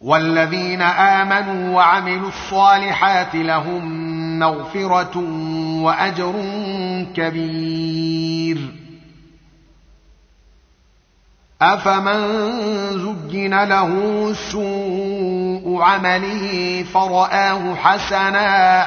والذين آمنوا وعملوا الصالحات لهم مغفرة وأجر كبير. أفمن زجن له سوء عمله فراه حسنا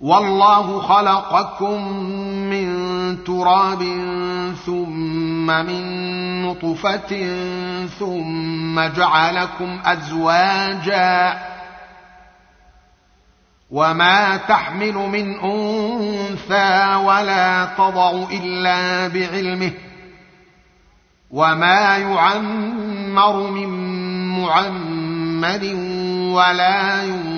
والله خلقكم من تراب ثم من نطفة ثم جعلكم أزواجا وما تحمل من أنثى ولا تضع إلا بعلمه وما يعمر من معمر ولا ينقص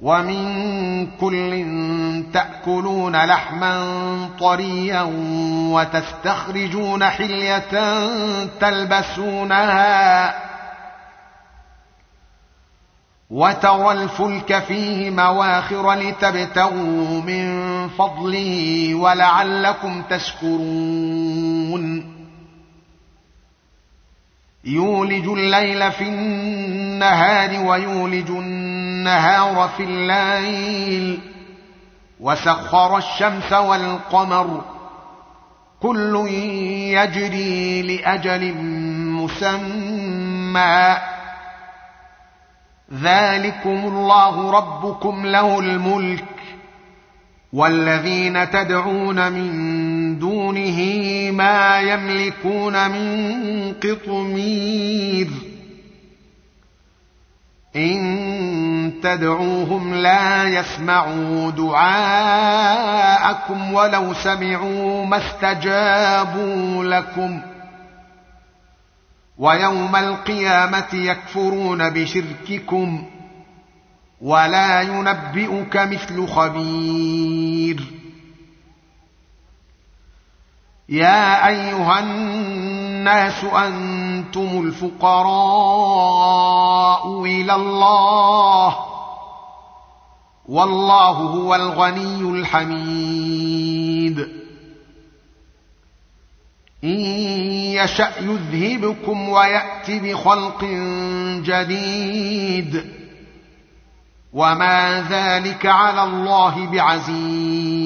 ومن كل تاكلون لحما طريا وتستخرجون حليه تلبسونها وترى الفلك فيه مواخر لتبتغوا من فضله ولعلكم تشكرون يولج الليل في النهار ويولج النهار في الليل وسخر الشمس والقمر كل يجري لأجل مسمى. ذلكم الله ربكم له الملك والذين تدعون من دونه ما يملكون من قطمير. إن تدعوهم لا يسمعوا دعاءكم ولو سمعوا ما استجابوا لكم ۖ. ويوم القيامة يكفرون بشرككم ولا ينبئك مثل خبير. يا أيها الناس أنتم الفقراء إلى الله والله هو الغني الحميد. إن يشأ يذهبكم ويات بخلق جديد. وما ذلك على الله بعزيز.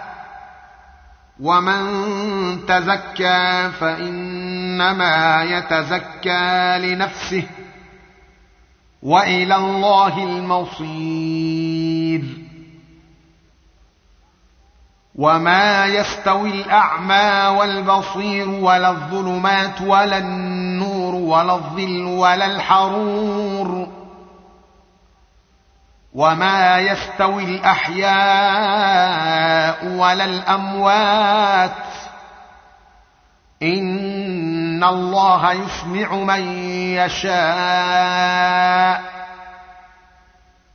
ومن تزكى فانما يتزكى لنفسه والى الله المصير وما يستوي الاعمى والبصير ولا الظلمات ولا النور ولا الظل ولا الحرور وما يستوي الاحياء ولا الاموات ان الله يسمع من يشاء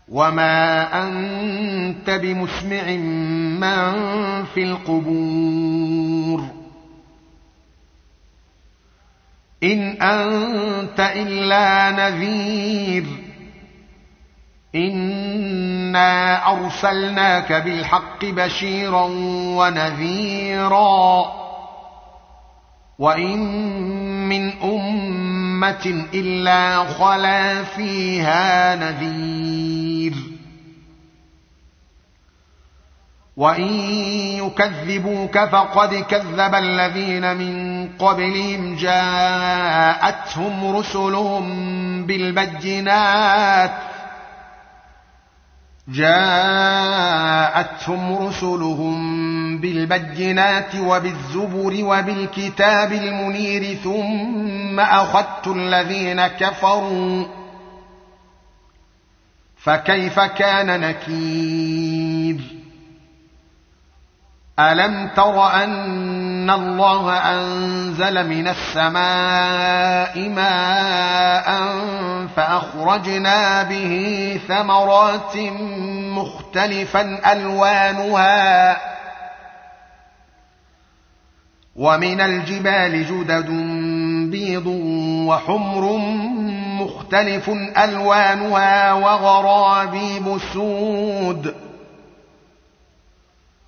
وما انت بمسمع من في القبور ان انت الا نذير انا ارسلناك بالحق بشيرا ونذيرا وان من امه الا خلا فيها نذير وان يكذبوك فقد كذب الذين من قبلهم جاءتهم رسلهم بالبينات جاءتهم رسلهم بالبينات وبالزبر وبالكتاب المنير ثم أخذت الذين كفروا فكيف كان نكير؟ ألم تر أن الله أنزل من السماء ماء فأخرجنا به ثمرات مختلفا ألوانها. ومن الجبال جدد بيض وحمر مختلف ألوانها وغرابيب سود.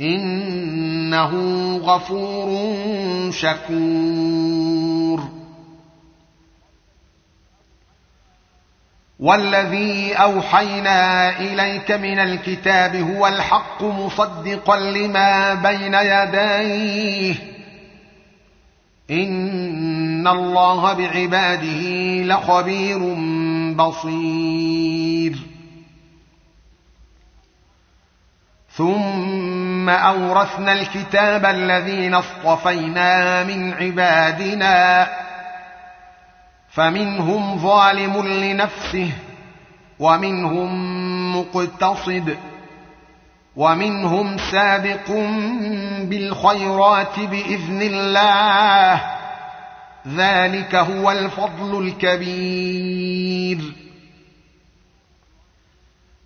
إنه غفور شكور. والذي أوحينا إليك من الكتاب هو الحق مصدقا لما بين يديه. إن الله بعباده لخبير بصير. ثم أورثنا الكتاب الذين اصطفينا من عبادنا فمنهم ظالم لنفسه ومنهم مقتصد ومنهم سابق بالخيرات بإذن الله. ذلك هو الفضل الكبير.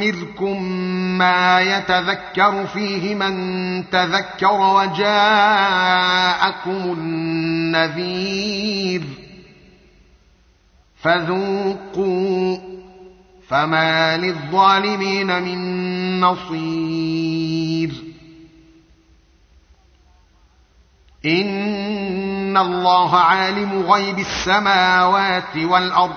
نعمركم ما يتذكر فيه من تذكر وجاءكم النذير فذوقوا فما للظالمين من نصير إن الله عالم غيب السماوات والأرض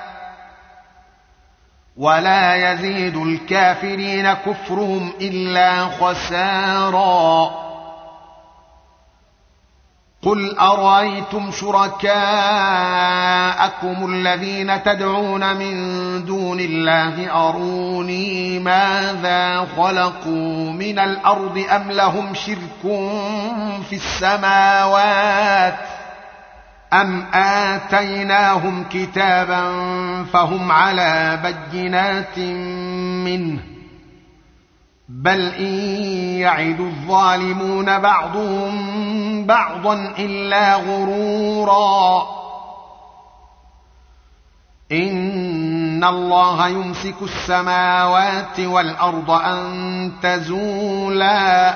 ولا يزيد الكافرين كفرهم إلا خسارا. قل أرأيتم شركاءكم الذين تدعون من دون الله أروني ماذا خلقوا من الأرض أم لهم شرك في السماوات أم آتيناهم كتابا فهم على بينات منه بل إن يعد الظالمون بعضهم بعضا إلا غرورا إن الله يمسك السماوات والأرض أن تزولا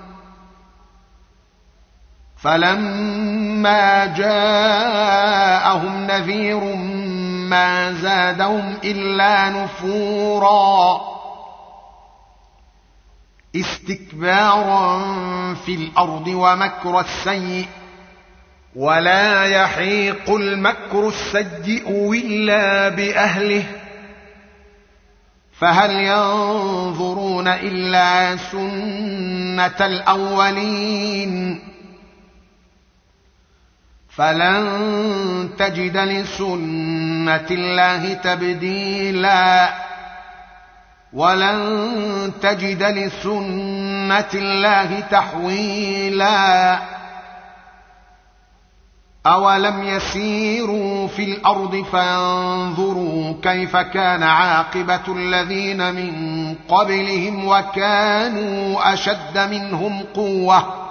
فلما جاءهم نذير ما زادهم إلا نفورا. استكبارا في الأرض ومكر السيء ولا يحيق المكر السيء إلا بأهله. فهل ينظرون إلا سنة الأولين؟ فلن تجد لسنه الله تبديلا ولن تجد لسنه الله تحويلا اولم يسيروا في الأرض فانظروا كيف كان عاقبه الذين من قبلهم وكانوا اشد منهم قوه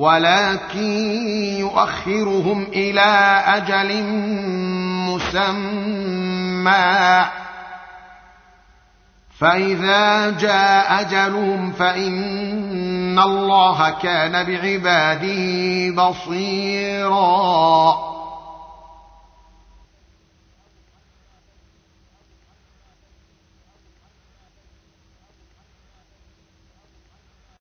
ولكن يؤخرهم إلى أجل مسمى. فإذا جاء أجلهم فإن الله كان بعباده بصيرا.